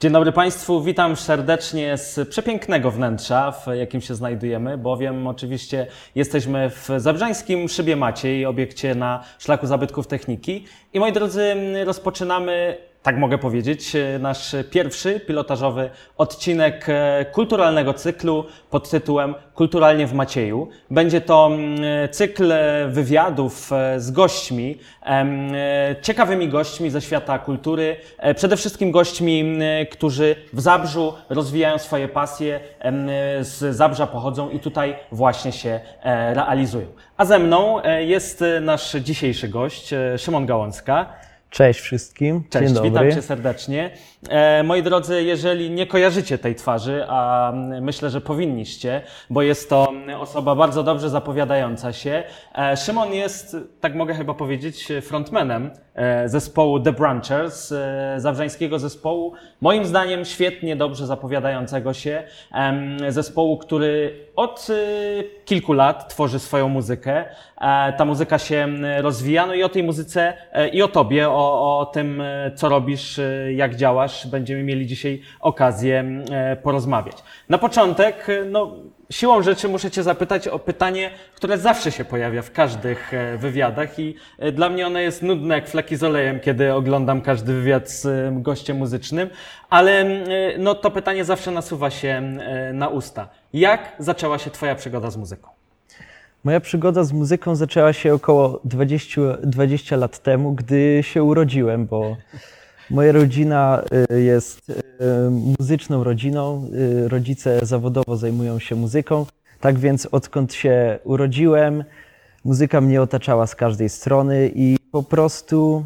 Dzień dobry Państwu, witam serdecznie z przepięknego wnętrza, w jakim się znajdujemy, bowiem oczywiście jesteśmy w Zabrzańskim Szybie Maciej, obiekcie na Szlaku Zabytków Techniki. I moi drodzy, rozpoczynamy tak mogę powiedzieć, e, nasz pierwszy pilotażowy odcinek e, kulturalnego cyklu pod tytułem Kulturalnie w Macieju. Będzie to mm, cykl wywiadów e, z gośćmi, ciekawymi gośćmi ze świata kultury, przede wszystkim gośćmi, którzy w Zabrzu rozwijają swoje pasje, z Zabrza pochodzą i tutaj właśnie się realizują. A ze mną jest nasz dzisiejszy gość, Szymon Gałązka. Cześć wszystkim. Cześć, Dzień witam cię serdecznie. E, moi drodzy, jeżeli nie kojarzycie tej twarzy, a myślę, że powinniście, bo jest to osoba bardzo dobrze zapowiadająca się. E, Szymon jest, tak mogę chyba powiedzieć, frontmanem e, zespołu The Branchers, zabrzańskiego zespołu, moim zdaniem świetnie, dobrze zapowiadającego się, zespołu, który od kilku lat tworzy swoją muzykę. Ta muzyka się rozwija, no i o tej muzyce i o tobie, o, o tym, co robisz, jak działasz, będziemy mieli dzisiaj okazję porozmawiać. Na początek, no, siłą rzeczy muszę Cię zapytać o pytanie, które zawsze się pojawia w każdych wywiadach i dla mnie ono jest nudne jak flaki z olejem, kiedy oglądam każdy wywiad z gościem muzycznym, ale no, to pytanie zawsze nasuwa się na usta. Jak zaczęła się Twoja przygoda z muzyką? Moja przygoda z muzyką zaczęła się około 20, 20 lat temu, gdy się urodziłem, bo moja rodzina y, jest y, muzyczną rodziną. Y, rodzice zawodowo zajmują się muzyką. Tak więc odkąd się urodziłem, muzyka mnie otaczała z każdej strony i po prostu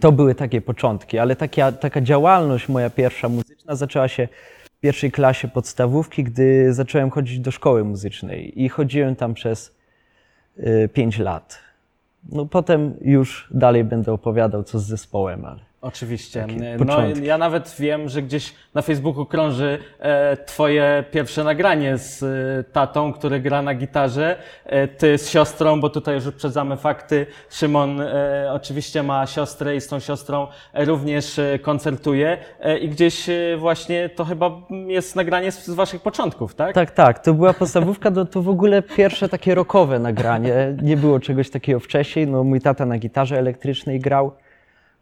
to były takie początki, ale taka, taka działalność moja pierwsza muzyczna zaczęła się w pierwszej klasie podstawówki, gdy zacząłem chodzić do szkoły muzycznej i chodziłem tam przez y, pięć lat. No potem już dalej będę opowiadał co z zespołem, ale Oczywiście. No, ja nawet wiem, że gdzieś na Facebooku krąży e, Twoje pierwsze nagranie z e, tatą, który gra na gitarze, e, Ty z siostrą, bo tutaj już uprzedzamy fakty. Szymon e, oczywiście ma siostrę i z tą siostrą również e, koncertuje e, i gdzieś właśnie to chyba jest nagranie z, z Waszych początków, tak? Tak, tak. To była podstawówka, to, to w ogóle pierwsze takie rockowe nagranie. Nie było czegoś takiego wcześniej. No, mój tata na gitarze elektrycznej grał.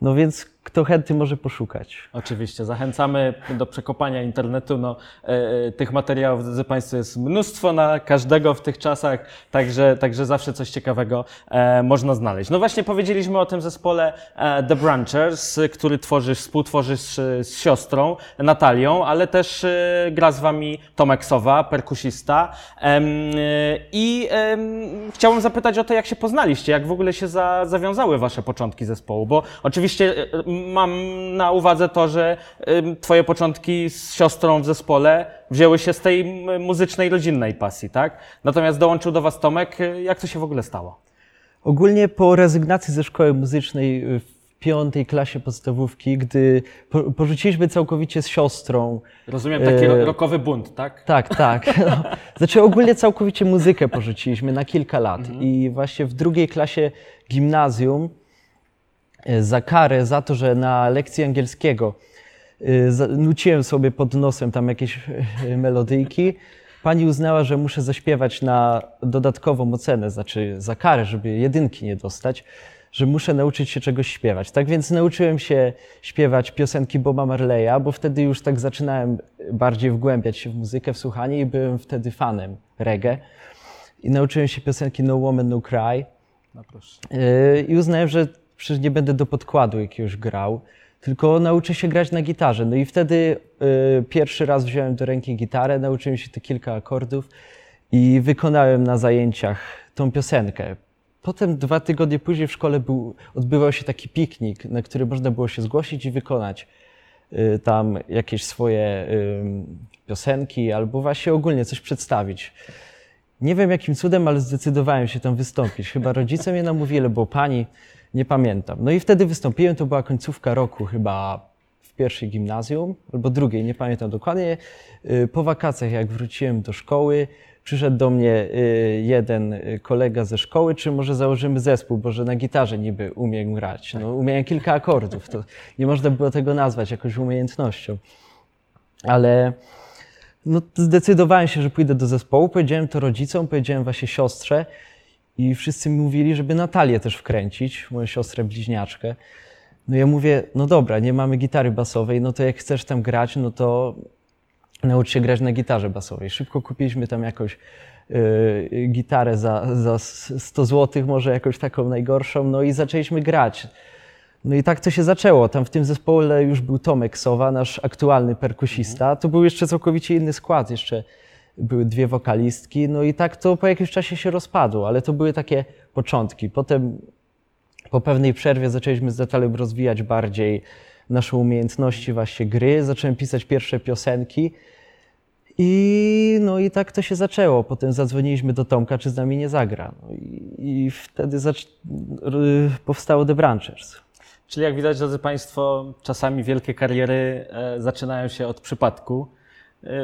No więc kto chętny może poszukać. Oczywiście, zachęcamy do przekopania internetu. No, e, e, tych materiałów, drodzy Państwo, jest mnóstwo na każdego w tych czasach, także, także zawsze coś ciekawego e, można znaleźć. No właśnie powiedzieliśmy o tym zespole The Branchers, który tworzysz, współtworzysz z, siostrą Natalią, ale też gra z Wami Tomek Sowa, perkusista. I chciałbym zapytać o to, jak się poznaliście, jak w ogóle się za, zawiązały Wasze początki zespołu, bo oczywiście mam na uwadze to, że Twoje początki z siostrą w zespole wzięły się z tej muzycznej, rodzinnej pasji, tak? Natomiast dołączył do Was Tomek. Jak to się w ogóle stało? Ogólnie po rezygnacji ze szkoły muzycznej y, w piątej klasie podstawówki, gdy porzuciliśmy całkowicie z siostrą. Rozumiem, taki e... rokowy bunt, tak? Tak, tak. No, znaczy ogólnie całkowicie muzykę porzuciliśmy na kilka lat. Mhm. I właśnie w drugiej klasie gimnazjum za karę za to, że na lekcji angielskiego e, nuciłem sobie pod nosem tam jakieś e, melodyjki. Pani uznała, że muszę zaśpiewać na dodatkową ocenę, znaczy za karę, żeby jedynki nie dostać, że muszę nauczyć się czegoś śpiewać. Tak więc nauczyłem się śpiewać piosenki Boba Marleya, bo wtedy już tak zaczynałem bardziej wgłębiać się w muzykę, w słuchanie i byłem wtedy fanem reggae. I nauczyłem się piosenki No Woman, No Cry. No I uznałem, że przecież nie będę do podkładu jakiegoś grał, tylko nauczę się grać na gitarze. No i wtedy y, pierwszy raz wziąłem do ręki gitarę, nauczyłem się te kilka akordów i wykonałem na zajęciach tą piosenkę. Potem dwa tygodnie później w szkole był, odbywał się taki piknik, na który można było się zgłosić i wykonać y, tam jakieś swoje y, piosenki albo właśnie ogólnie coś przedstawić. Nie wiem jakim cudem, ale zdecydowałem się tam wystąpić. Chyba rodzice mnie namówili, bo pani nie pamiętam. No i wtedy wystąpiłem, to była końcówka roku, chyba w pierwszej gimnazjum, albo drugiej, nie pamiętam dokładnie. Y, Po wakacjach, jak wróciłem do szkoły, przyszedł do mnie y, jeden y, kolega ze szkoły, czy może założymy zespół, bo że na gitarze niby umiem grać. No, umiałem kilka akordów, to nie można było tego nazwać jakąś umiejętnością. Ale no, zdecydowałem się, że pójdę do zespołu, powiedziałem to rodzicom, powiedziałem właśnie siostrze i wszyscy mi mówili, żeby Natalię też wkręcić, moją siostrę bliźniaczkę. No ja mówię, no dobra, nie mamy gitary basowej, no to jak chcesz tam grać, no to naucz się grać na gitarze basowej. Szybko kupiliśmy tam jakąś y, gitarę za, za 100 zł, może jakąś taką najgorszą, no i zaczęliśmy grać. No i tak to się zaczęło. Tam w tym zespole już był Tomek Sowa, nasz aktualny perkusista. To był jeszcze całkowicie inny skład, jeszcze były dwie wokalistki. No i tak to po jakimś czasie się rozpadło, ale to były takie początki. Potem po pewnej przerwie zaczęliśmy z Natalem rozwijać bardziej nasze umiejętności właśnie gry. Zacząłem pisać pierwsze piosenki. I, no i tak to się zaczęło. Potem zadzwoniliśmy do Tomka, czy z nami nie zagra. No i, i wtedy powstało The Branchers. Czyli jak widać, drodzy Państwo, czasami wielkie kariery e, zaczynają się od przypadku,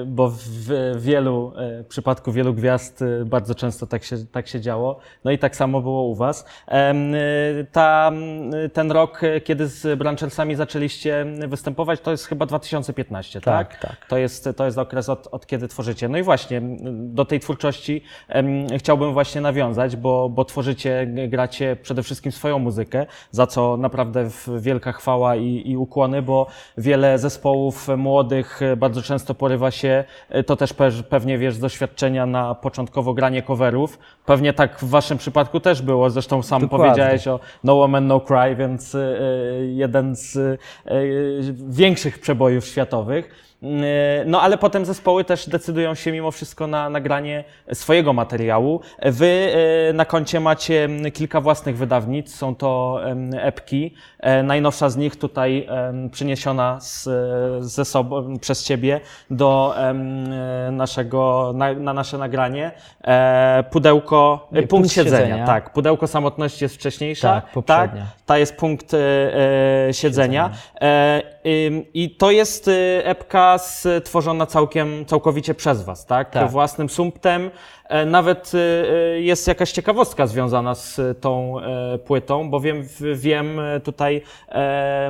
bo w wielu e, przypadku wielu gwiazd e, bardzo często tak się, tak się działo. No i tak samo było u Was. E, Ta, ten rok, e, kiedy z Branchersami zaczęliście występować, to jest chyba 2015, tak? Tak, tak. To jest, to jest okres od, od kiedy tworzycie. No i właśnie do tej twórczości chciałbym właśnie nawiązać, bo, bo tworzycie, gracie przede wszystkim swoją muzykę, za co naprawdę wielka chwała i, i ukłony, bo wiele zespołów młodych e, bardzo często porywa się, e, to też pe- pewnie wiesz z doświadczenia na początkowo granie coverów. Pewnie tak w waszym przypadku też było, zresztą sam Dokładnie. powiedziałeś o No Woman No Cry, więc e, jeden z e, większych przebojów światowych. E, No ale potem zespoły też decydują się mimo wszystko na nagranie swojego materiału. Wy na koncie macie m, kilka własnych wydawnictw, są to epki. Najnowsza z nich tutaj przyniesiona z, ze sobą przez Ciebie do em, e, naszego, na, na nasze nagranie. E, Pudełko, e, Punkt punkt siedzenia, siedzenia. tak. Pudełko samotności jest wcześniejsza. Tak, poprzednia. ta jest punkt e, siedzenia. I to jest e, epka stworzona całkiem, całkowicie przez Was, tak? Tak. Własnym sumptem. E, Nawet e, e, jest jakaś ciekawostka związana z tą e, płytą, bo wiem, wiem e, tutaj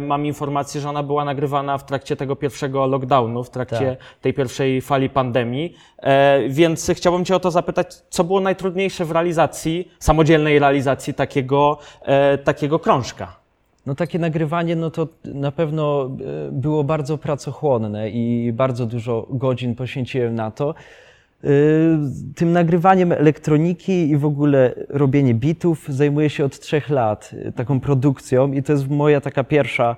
mam informację, że ona była nagrywana w trakcie tego pierwszego lockdownu, w trakcie Tak. tej pierwszej fali pandemii. Więc chciałbym Cię o to zapytać, co było najtrudniejsze w realizacji, samodzielnej realizacji takiego, takiego krążka? No takie nagrywanie, no to na pewno e, było bardzo pracochłonne i bardzo dużo godzin poświęciłem na to. E, Tym nagrywaniem elektroniki i w ogóle robienie bitów zajmuję się od trzech lat, e, taką produkcją i to jest moja taka pierwsza,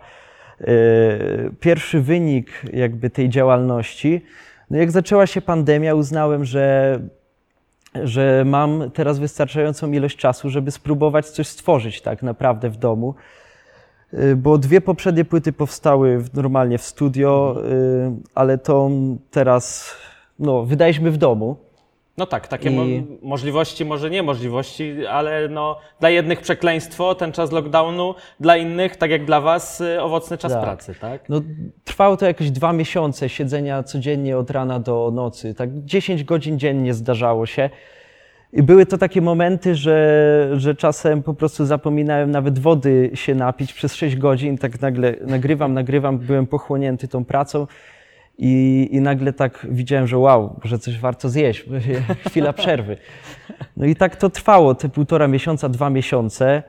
pierwszy wynik jakby tej działalności. No jak zaczęła się pandemia, uznałem, że że mam teraz wystarczającą ilość czasu, żeby spróbować coś stworzyć tak naprawdę w domu. Y, Bo dwie poprzednie płyty powstały w, normalnie w studio, y, ale to teraz no, wydaliśmy w domu. No tak, takie I- mo- możliwości, może nie możliwości, ale no, dla jednych przekleństwo, ten czas lockdownu, dla innych, tak jak dla Was, y, owocny czas Tak. pracy, tak? No, trwało to jakieś dwa miesiące siedzenia codziennie od rana do nocy. Tak 10 godzin dziennie zdarzało się. I były to takie momenty, że, że czasem po prostu zapominałem nawet wody się napić przez 6 godzin. Tak nagle nagrywam, nagrywam, byłem pochłonięty tą pracą. I, I nagle tak widziałem, że wow, że coś warto zjeść, chwila przerwy. No i tak to trwało, te półtora miesiąca, dwa miesiące.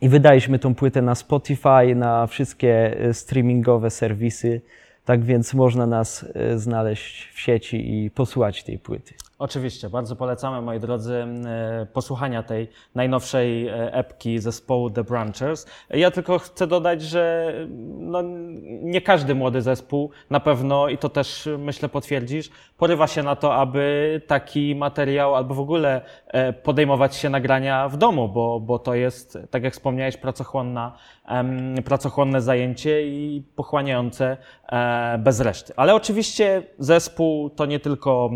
I wydaliśmy tą płytę na Spotify, na wszystkie e, streamingowe serwisy. Tak więc można nas e, znaleźć w sieci i posłuchać tej płyty. Oczywiście, bardzo polecamy, moi drodzy, e, posłuchania tej najnowszej e, epki zespołu The Branchers. Ja tylko chcę dodać, że no, nie każdy młody zespół na pewno, i to też myślę potwierdzisz, porywa się na to, aby taki materiał albo w ogóle e, podejmować się nagrania w domu, bo, bo to jest, tak jak wspomniałeś, pracochłonna, pracochłonne zajęcie i pochłaniające bez reszty. Ale oczywiście zespół to nie tylko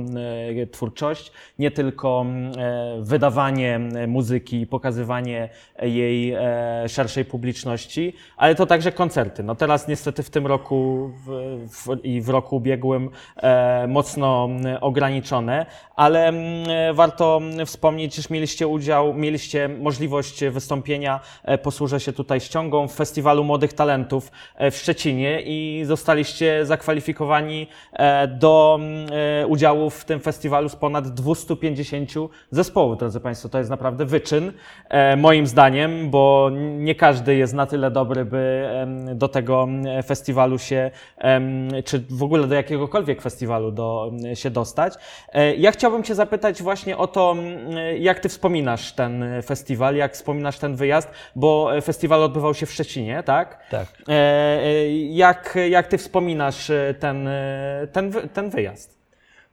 e, twórczość, nie tylko e, wydawanie muzyki, pokazywanie jej e, szerszej publiczności, ale to także koncerty. No teraz niestety w tym roku w, w, i w roku ubiegłym e, mocno ograniczone, ale warto wspomnieć, że mieliście udział, mieliście możliwość wystąpienia, posłużę się tutaj ściągą, w Festiwalu Młodych Talentów w Szczecinie i zostaliście zakwalifikowani do udziału w tym festiwalu z ponad 250 zespołów, drodzy Państwo. To jest naprawdę wyczyn, e, moim zdaniem, bo nie każdy jest na tyle dobry, by do tego festiwalu się, czy w ogóle do jakiegokolwiek festiwalu do, się dostać. E, ja chciałbym Cię zapytać właśnie o to, jak Ty wspominasz ten festiwal, jak wspominasz ten wyjazd, bo festiwal odbywał się w Szczecinie, tak? Tak. E, jak, jak Ty wspominasz ten, ten, ten wyjazd?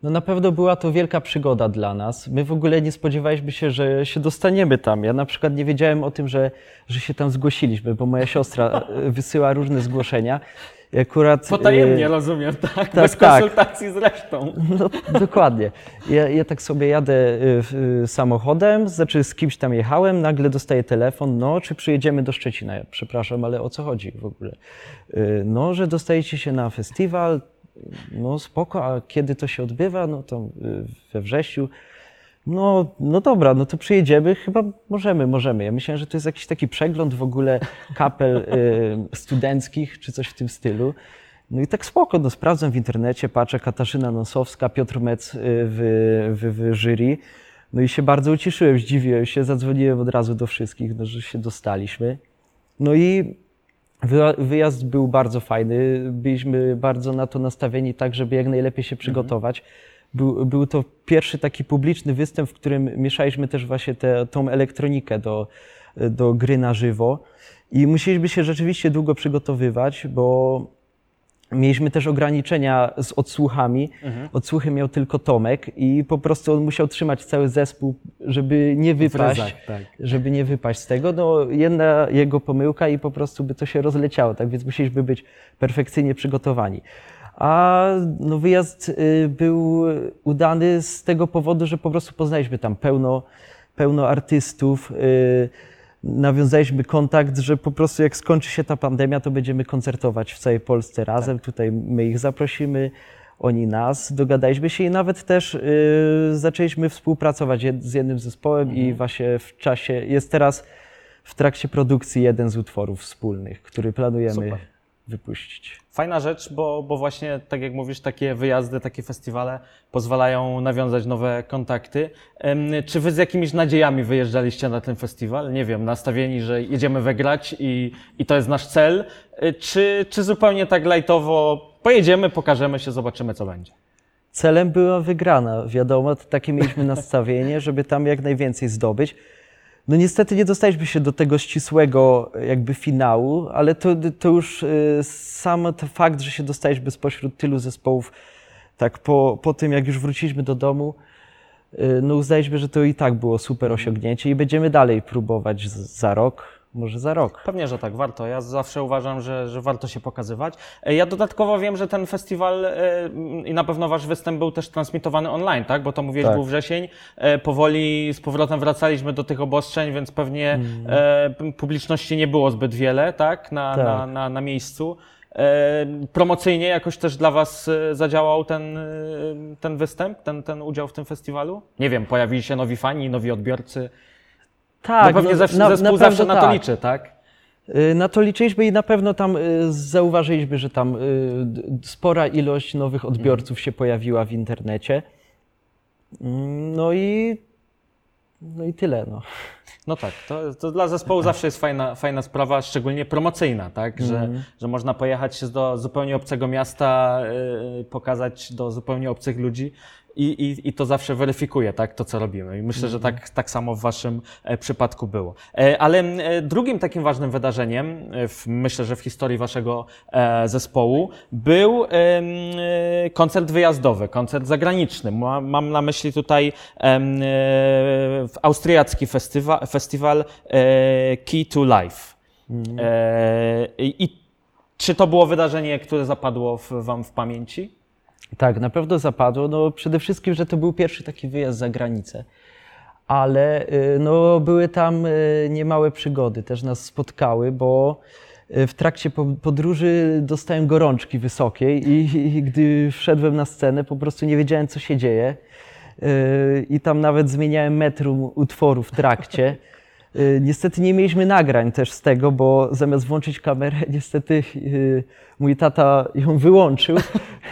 No na pewno była to wielka przygoda dla nas. My w ogóle nie spodziewaliśmy się, że się dostaniemy tam. Ja na przykład nie wiedziałem o tym, że, że się tam zgłosiliśmy, bo moja siostra e, wysyła różne zgłoszenia. Akurat, Potajemnie, e, rozumiem, tak? tak Bez tak. konsultacji z resztą. No, dokładnie. Ja, ja tak sobie jadę e, samochodem, znaczy z kimś tam jechałem, nagle dostaję telefon, no, czy przyjedziemy do Szczecina? Ja, przepraszam, ale o co chodzi w ogóle? No, że dostajecie się na festiwal, no spoko, a kiedy to się odbywa? No to y, we wrześniu. No, no dobra, no to przyjedziemy, chyba możemy, możemy. Ja myślałem, że to jest jakiś taki przegląd w ogóle kapel y, studenckich, czy coś w tym stylu. No i tak spoko, no sprawdzam w internecie, patrzę, Katarzyna Nosowska, Piotr Mec y, w, w, w jury. No i się bardzo ucieszyłem, zdziwiłem się, zadzwoniłem od razu do wszystkich, no, że się dostaliśmy. No i Wyjazd był bardzo fajny. Byliśmy bardzo na to nastawieni, tak, żeby jak najlepiej się przygotować. Był, był to pierwszy taki publiczny występ, w którym mieszaliśmy też właśnie tę tą elektronikę do, do gry na żywo. I musieliśmy się rzeczywiście długo przygotowywać, bo Mieliśmy też ograniczenia z odsłuchami. Mhm. Odsłuchy miał tylko Tomek i po prostu on musiał trzymać cały zespół, żeby nie wypaść, tak. żeby nie wypaść z tego. No, jedna jego pomyłka i po prostu by to się rozleciało, tak więc musieliśmy być perfekcyjnie przygotowani. A no, wyjazd y, był udany z tego powodu, że po prostu poznaliśmy tam pełno, pełno artystów. Y, nawiązaliśmy kontakt, że po prostu jak skończy się ta pandemia, to będziemy koncertować w całej Polsce razem. Tak. Tutaj my ich zaprosimy, oni nas. Dogadaliśmy się i nawet też y, zaczęliśmy współpracować z jednym zespołem mhm. i właśnie w czasie, jest teraz w trakcie produkcji jeden z utworów wspólnych, który planujemy Super. Wypuścić. Fajna rzecz, bo, bo właśnie, tak jak mówisz, takie wyjazdy, takie festiwale pozwalają nawiązać nowe kontakty. Czy wy z jakimiś nadziejami wyjeżdżaliście na ten festiwal? Nie wiem, nastawieni, że jedziemy wygrać i, i to jest nasz cel? Y, czy, czy zupełnie tak lajtowo pojedziemy, pokażemy się, zobaczymy, co będzie? Celem była wygrana, wiadomo, takie mieliśmy nastawienie, żeby tam jak najwięcej zdobyć. No niestety nie dostaliśmy się do tego ścisłego jakby finału, ale to, to już y, sam fakt, że się dostaliśmy spośród tylu zespołów, tak po, po tym jak już wróciliśmy do domu, y, no uznaliśmy, że to i tak było super osiągnięcie i będziemy dalej próbować za rok, może za rok. Pewnie, że tak, warto. Ja zawsze uważam, że, że warto się pokazywać. E, ja dodatkowo wiem, że ten festiwal e, i na pewno wasz występ był też transmitowany online, tak? Bo to mówiłeś, tak. był wrzesień. E, powoli z powrotem wracaliśmy do tych obostrzeń, więc pewnie mm. publiczności nie było zbyt wiele, tak? Na, tak. Na, na, na miejscu. Promocyjnie jakoś też dla Was zadziałał ten, ten występ, ten, ten udział w tym festiwalu? Nie wiem, pojawili się nowi fani, nowi odbiorcy. Tak. No pewnie no, na, zespół na zawsze na to tak. liczy, tak? Y, na to liczyliśmy i na pewno tam y, zauważyliśmy, że tam y, spora ilość nowych odbiorców się pojawiła w internecie. Mm, no i, no i tyle. No. No tak, to, to dla zespołu zawsze jest fajna, fajna sprawa, szczególnie promocyjna, tak? Że, mm. że można pojechać do zupełnie obcego miasta, yy, pokazać do zupełnie obcych ludzi i, i, i to zawsze weryfikuje tak, to, co robimy. I myślę, że mhm. tak, tak samo w Waszym e, przypadku było. E, ale e, drugim takim ważnym wydarzeniem, w, myślę, że w historii Waszego zespołu, był koncert wyjazdowy, koncert zagraniczny. Mam na myśli tutaj austriacki festiwal, festiwal Key to Life. Mhm. I czy to było wydarzenie, które zapadło w, Wam w pamięci? Tak, na pewno zapadło. No, przede wszystkim, że to był pierwszy taki wyjazd za granicę. Ale y, no, były tam y, niemałe przygody, też nas spotkały, bo y, w trakcie po- podróży dostałem gorączki wysokiej i, i gdy wszedłem na scenę, po prostu nie wiedziałem, co się dzieje. I tam nawet zmieniałem metrum utworu w trakcie. Niestety nie mieliśmy nagrań też z tego, bo zamiast włączyć kamerę, niestety mój tata ją wyłączył.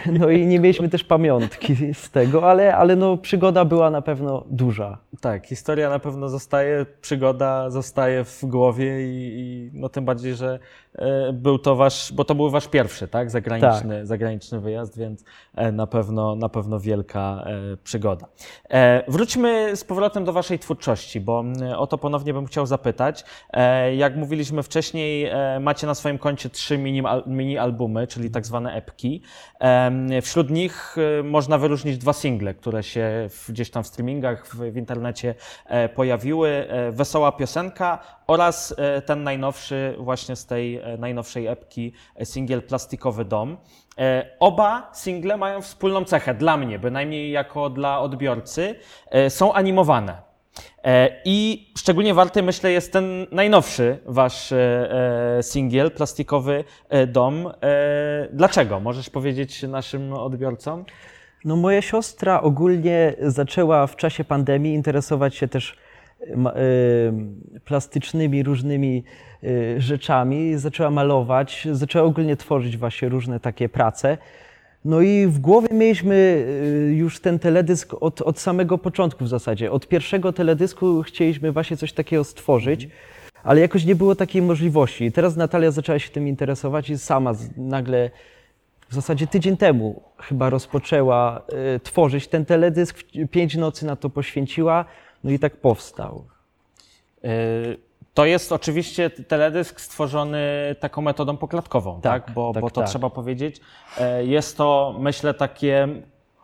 No i nie mieliśmy też pamiątki z tego, ale, ale no, przygoda była na pewno duża. Tak, historia na pewno zostaje, przygoda zostaje w głowie i, i no tym bardziej, że e, był to wasz, bo to był wasz pierwszy, tak, zagraniczny, zagraniczny wyjazd, więc e, na pewno, na pewno wielka e, przygoda. Wróćmy z powrotem do waszej twórczości, bo o to ponownie bym chciał zapytać. Jak mówiliśmy wcześniej, macie na swoim koncie trzy mini, mini albumy, czyli tak zwane epki. Wśród nich e, można wyróżnić dwa single, które się gdzieś tam w streamingach, w, internecie e, pojawiły. E, Wesoła piosenka oraz ten najnowszy właśnie z tej najnowszej epki singiel Plastikowy Dom. Oba single mają wspólną cechę, dla mnie, bynajmniej jako dla odbiorcy, są animowane. E, I szczególnie warty, myślę, jest ten najnowszy wasz e, e, singiel, Plastikowy Dom. Dlaczego? Możesz powiedzieć naszym odbiorcom? No, moja siostra ogólnie zaczęła w czasie pandemii interesować się też plastycznymi różnymi rzeczami, zaczęła malować, zaczęła ogólnie tworzyć właśnie różne takie prace. No i w głowie mieliśmy y, już ten teledysk od, od samego początku w zasadzie. Od pierwszego teledysku chcieliśmy właśnie coś takiego stworzyć, ale jakoś nie było takiej możliwości. I teraz Natalia zaczęła się tym interesować i sama nagle w zasadzie tydzień temu chyba rozpoczęła y, tworzyć ten teledysk, pięć nocy na to poświęciła, no i tak powstał. E, To jest oczywiście teledysk stworzony taką metodą poklatkową, tak? Tak, Bo, tak, bo to tak. trzeba powiedzieć. E, Jest to, myślę, takie,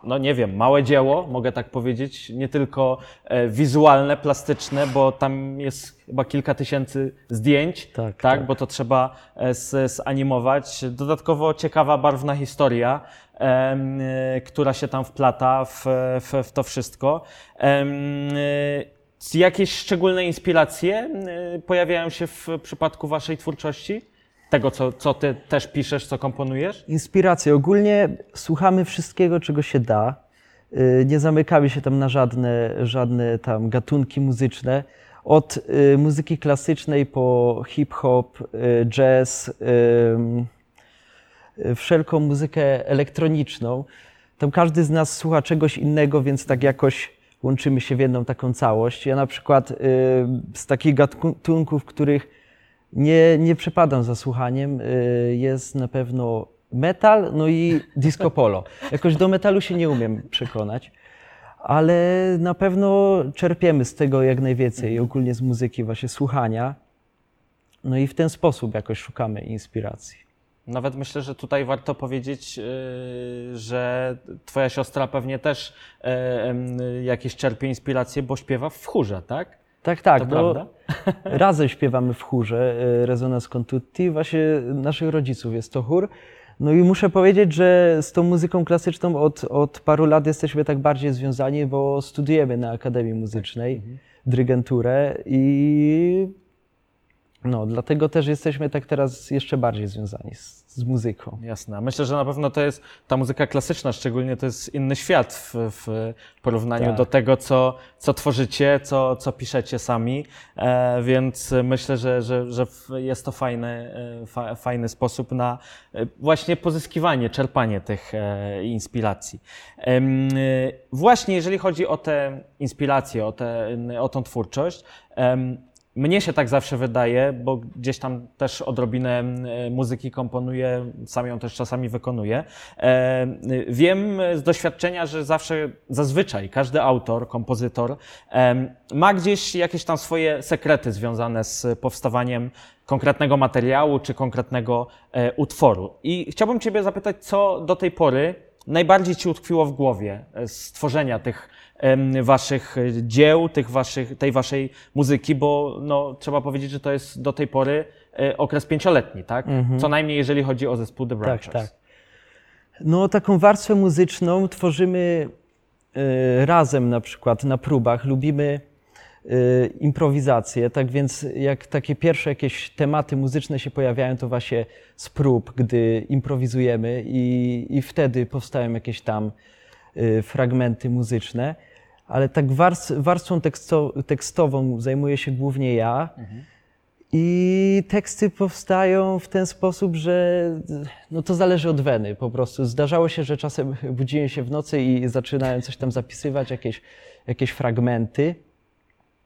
no nie wiem, małe dzieło, mogę tak powiedzieć, nie tylko e, wizualne, plastyczne, bo tam jest chyba kilka tysięcy zdjęć, Tak, tak? tak. Bo to trzeba e, zanimować. Dodatkowo ciekawa, barwna historia, która się tam wplata w, w, w to wszystko. E, Jakieś szczególne inspiracje y, pojawiają się w przypadku Waszej twórczości? Tego, co, co Ty też piszesz, co komponujesz? Inspiracje. Ogólnie słuchamy wszystkiego, czego się da. Y, Nie zamykamy się tam na żadne, żadne tam gatunki muzyczne. Od y, muzyki klasycznej po hip-hop, jazz, wszelką muzykę elektroniczną. Tam każdy z nas słucha czegoś innego, więc tak jakoś łączymy się w jedną taką całość. Ja na przykład y, z takich gatunków, których nie, nie przepadam za słuchaniem, y, jest na pewno metal, no i disco polo. Jakoś do metalu się nie umiem przekonać, ale na pewno czerpiemy z tego jak najwięcej, ogólnie z muzyki, właśnie słuchania. No i w ten sposób jakoś szukamy inspiracji. Nawet myślę, że tutaj warto powiedzieć, y, że Twoja siostra pewnie też em, jakieś czerpie inspiracje, bo śpiewa w chórze, tak? Tak, tak. To no, prawda? razem śpiewamy w chórze y, Resonance con Tutti. Właśnie naszych rodziców jest to chór. No i muszę powiedzieć, że z tą muzyką klasyczną od, od paru lat jesteśmy tak bardziej związani, bo studiujemy na Akademii Muzycznej dyrygenturę i no, dlatego też jesteśmy tak teraz jeszcze bardziej związani z, z muzyką. Jasne. Myślę, że na pewno to jest ta muzyka klasyczna, szczególnie to jest inny świat w, w porównaniu Tak. do tego, co, co tworzycie, co, co piszecie sami, e, więc myślę, że, że, że jest to fajny, e, fa, fajny sposób na e, właśnie pozyskiwanie, czerpanie tych e, inspiracji. E, właśnie jeżeli chodzi o te inspiracje, o, te, o tą twórczość, mnie się tak zawsze wydaje, bo gdzieś tam też odrobinę e, muzyki komponuję, sam ją też czasami wykonuję. E, Wiem z doświadczenia, że zawsze, zazwyczaj każdy autor, kompozytor em, ma gdzieś jakieś tam swoje sekrety związane z powstawaniem konkretnego materiału czy konkretnego e, utworu. I chciałbym Ciebie zapytać, co do tej pory najbardziej Ci utkwiło w głowie e, z tworzenia tych waszych e, dzieł, tych waszych, tej waszej muzyki, bo no, trzeba powiedzieć, że to jest do tej pory e, okres pięcioletni, tak? Co najmniej jeżeli chodzi o zespół The Mhm. Tak, Branchers. tak. No, taką warstwę muzyczną tworzymy e, razem na przykład na próbach. Lubimy improwizację, tak więc jak takie pierwsze jakieś tematy muzyczne się pojawiają, to właśnie z prób, gdy improwizujemy i, i wtedy powstają jakieś tam fragmenty muzyczne. Ale tak warstw, warstwą teksto, tekstową zajmuję się głównie ja. I teksty powstają w ten sposób, że no to zależy od weny po prostu. Zdarzało się, że czasem budziłem się w nocy i zaczynałem coś tam zapisywać, jakieś, jakieś fragmenty.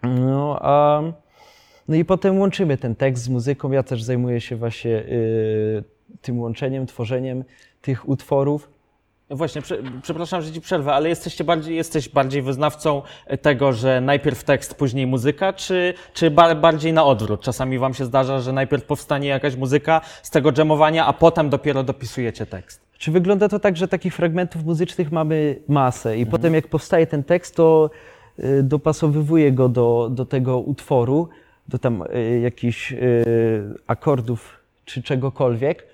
No, a, no i potem łączymy ten tekst z muzyką. Ja też zajmuję się właśnie y, tym łączeniem, tworzeniem tych utworów. Właśnie, prze, przepraszam, że ci przerwę, ale jesteście bardziej, jesteś bardziej wyznawcą tego, że najpierw tekst, później muzyka, czy, czy ba, bardziej na odwrót? Czasami wam się zdarza, że najpierw powstanie jakaś muzyka z tego dżemowania, a potem dopiero dopisujecie tekst. Czy wygląda to tak, że takich fragmentów muzycznych mamy masę i potem jak powstaje ten tekst, to y, dopasowywuję go do, do tego utworu, do tam y, jakichś y, akordów czy czegokolwiek.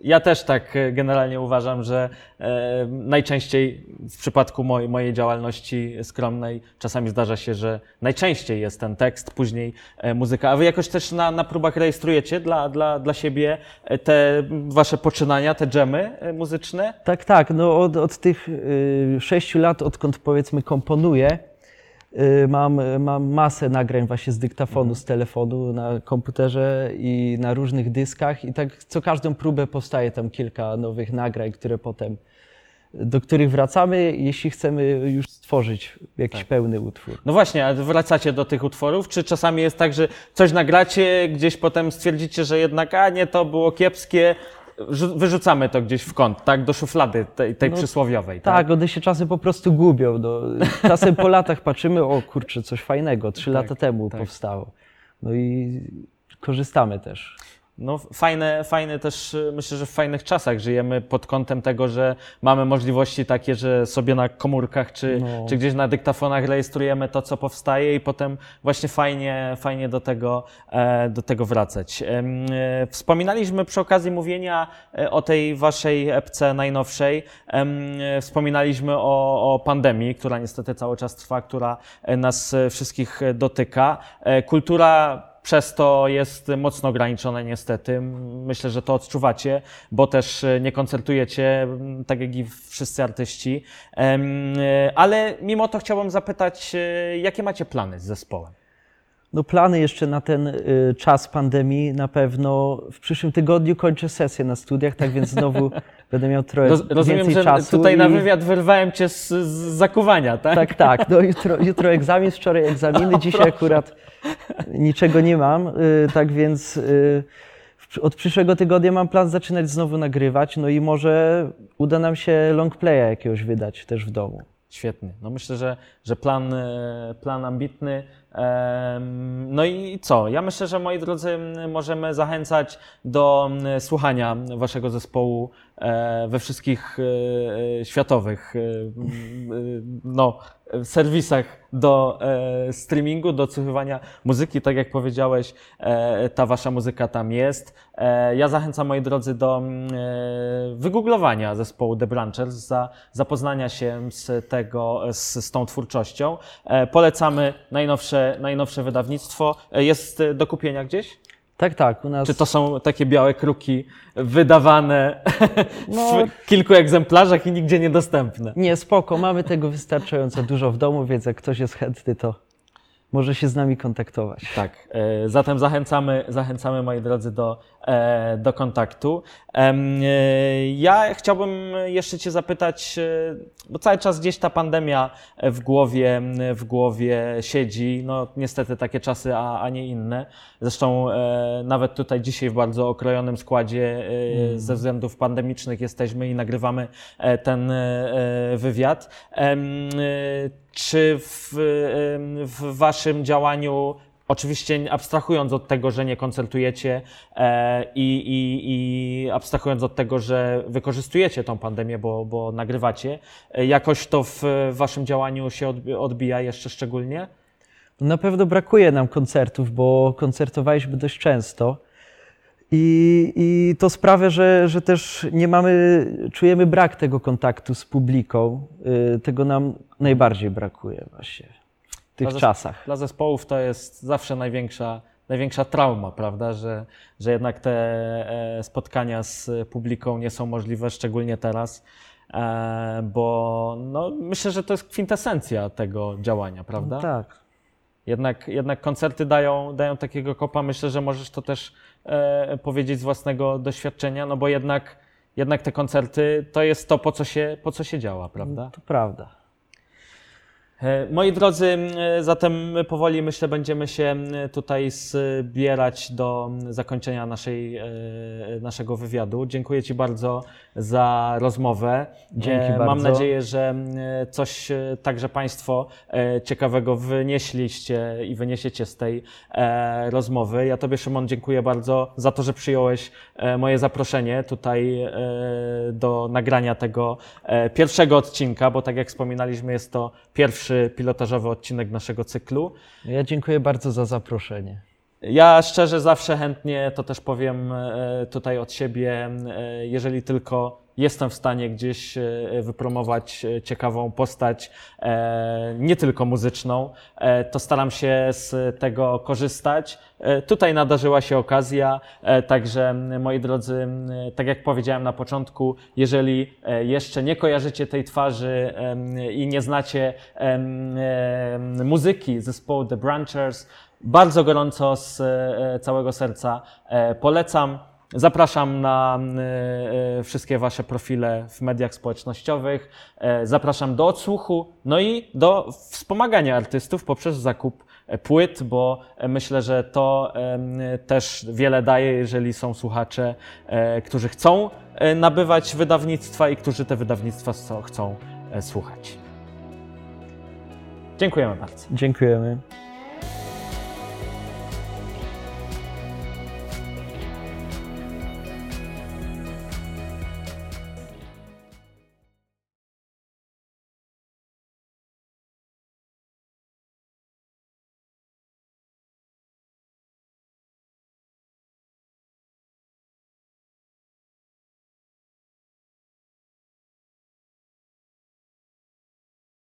Ja też tak e, generalnie uważam, że e, najczęściej w przypadku moj, mojej działalności skromnej czasami zdarza się, że najczęściej jest ten tekst, później e, muzyka. A wy jakoś też na, na próbach rejestrujecie dla, dla, dla siebie te wasze poczynania, te dżemy muzyczne? Tak, tak. No od, od tych y, sześciu lat, odkąd powiedzmy komponuję, mam, mam masę nagrań właśnie z dyktafonu, z telefonu, na komputerze i na różnych dyskach i tak co każdą próbę powstaje tam kilka nowych nagrań, które potem, do których wracamy, jeśli chcemy już stworzyć jakiś pełny utwór. No właśnie, a wracacie do tych utworów, czy czasami jest tak, że coś nagracie, gdzieś potem stwierdzicie, że jednak, a nie, to było kiepskie, wyrzucamy to gdzieś w kąt, tak, do szuflady tej, tej No, przysłowiowej. Tak, one się czasem po prostu gubią. No. Czasem po latach patrzymy, o kurczę, coś fajnego, trzy lata temu tak. powstało. No i korzystamy też. No fajne, fajne też, myślę, że w fajnych czasach żyjemy pod kątem tego, że mamy możliwości takie, że sobie na komórkach czy, No. czy gdzieś na dyktafonach rejestrujemy to, co powstaje i potem właśnie fajnie, fajnie do tego, e, do tego wracać. E, Wspominaliśmy przy okazji mówienia e, o tej waszej epce najnowszej, wspominaliśmy o, o pandemii, która niestety cały czas trwa, która nas wszystkich dotyka. Kultura przez to jest mocno ograniczone niestety. Myślę, że to odczuwacie, bo też e, nie koncertujecie, m, tak jak i wszyscy artyści. E, Ale mimo to chciałbym zapytać, e, jakie macie plany z zespołem? No plany jeszcze na ten y, czas pandemii na pewno. W przyszłym tygodniu kończę sesję na studiach, tak więc znowu będę miał trochę Roz, rozumiem, więcej że czasu. tutaj na i- wywiad wyrwałem cię z, z zakuwania, tak? Tak, tak. No jutro, jutro egzamin, wczoraj egzaminy, dzisiaj akurat niczego nie mam. y, Tak więc y, od przyszłego tygodnia mam plan zaczynać znowu nagrywać, no i może uda nam się long playa jakiegoś wydać też w domu. Świetnie. No myślę, że, że plan, e, plan ambitny. No i co? Ja myślę, że moi drodzy, możemy zachęcać do słuchania waszego zespołu e, we wszystkich e, światowych no, e, serwisach do e, streamingu, do odsłuchiwania muzyki. Tak jak powiedziałeś, e, ta wasza muzyka tam jest. E, Ja zachęcam, moi drodzy, do mm, e, wygooglowania zespołu The Branchers, za zapoznania się z tego, z, z tą twórczością. E, Polecamy najnowsze, najnowsze wydawnictwo. E, Jest do kupienia gdzieś? Tak, tak. U nas Czy to są takie białe kruki wydawane No. w kilku egzemplarzach i nigdzie niedostępne? nie spoko, mamy tego wystarczająco dużo w domu, więc jak ktoś jest chętny, to może się z nami kontaktować. Tak, e, zatem zachęcamy, zachęcamy moi drodzy do, e, do kontaktu. E, Ja chciałbym jeszcze Cię zapytać, bo cały czas gdzieś ta pandemia w głowie, w głowie siedzi. No niestety takie czasy, a, a nie inne. Zresztą nawet tutaj dzisiaj w bardzo okrojonym składzie e, ze względów pandemicznych jesteśmy i nagrywamy ten wywiad. Czy w, w Waszym działaniu Oczywiście abstrahując od tego, że nie koncertujecie e, i, i, abstrahując od tego, że wykorzystujecie tą pandemię, bo, bo nagrywacie, e, jakoś to w waszym działaniu się odbi- odbija jeszcze szczególnie? Na pewno brakuje nam koncertów, bo koncertowaliśmy dość często I, I to sprawia, że, że też nie mamy, czujemy brak tego kontaktu z publiką. Y, Tego nam najbardziej brakuje właśnie w tych Ale- czasach. Dla zespołów to jest zawsze największa, największa trauma, prawda? Że, że jednak te e, spotkania z publiką nie są możliwe, szczególnie teraz, e, bo no, myślę, że to jest kwintesencja tego działania, prawda? No tak. Jednak, jednak koncerty dają, dają takiego kopa. Myślę, że możesz to też e, powiedzieć z własnego doświadczenia, no bo jednak, jednak te koncerty to jest to, po co się, po co się działa, prawda? To prawda. E, Moi drodzy, e, zatem powoli myślę będziemy się tutaj zbierać do zakończenia naszej, e, naszego wywiadu. Dziękuję Ci bardzo za rozmowę. Dzięki Mam bardzo. nadzieję, że coś także Państwo ciekawego wynieśliście i wyniesiecie z tej rozmowy. Ja Tobie, Szymon, dziękuję bardzo za to, że przyjąłeś moje zaproszenie tutaj do nagrania tego pierwszego odcinka, bo tak jak wspominaliśmy, jest to pierwszy pilotażowy odcinek naszego cyklu. Ja dziękuję bardzo za zaproszenie. Ja szczerze zawsze chętnie, to też powiem e, tutaj od siebie, e, jeżeli tylko jestem w stanie gdzieś e, wypromować e, ciekawą postać, e, nie tylko muzyczną, to staram się z tego korzystać. Tutaj nadarzyła się okazja, także m, moi drodzy, m, tak jak powiedziałem na początku, jeżeli jeszcze nie kojarzycie tej twarzy i nie znacie muzyki zespołu The Branchers, bardzo gorąco z całego serca polecam. Zapraszam na e, e, wszystkie Wasze profile w mediach społecznościowych. E, Zapraszam do odsłuchu, no i do wspomagania artystów poprzez zakup płyt, bo myślę, że to też wiele daje, jeżeli są słuchacze, którzy chcą nabywać wydawnictwa i którzy te wydawnictwa chcą- słuchać. Dziękujemy bardzo. Dziękujemy.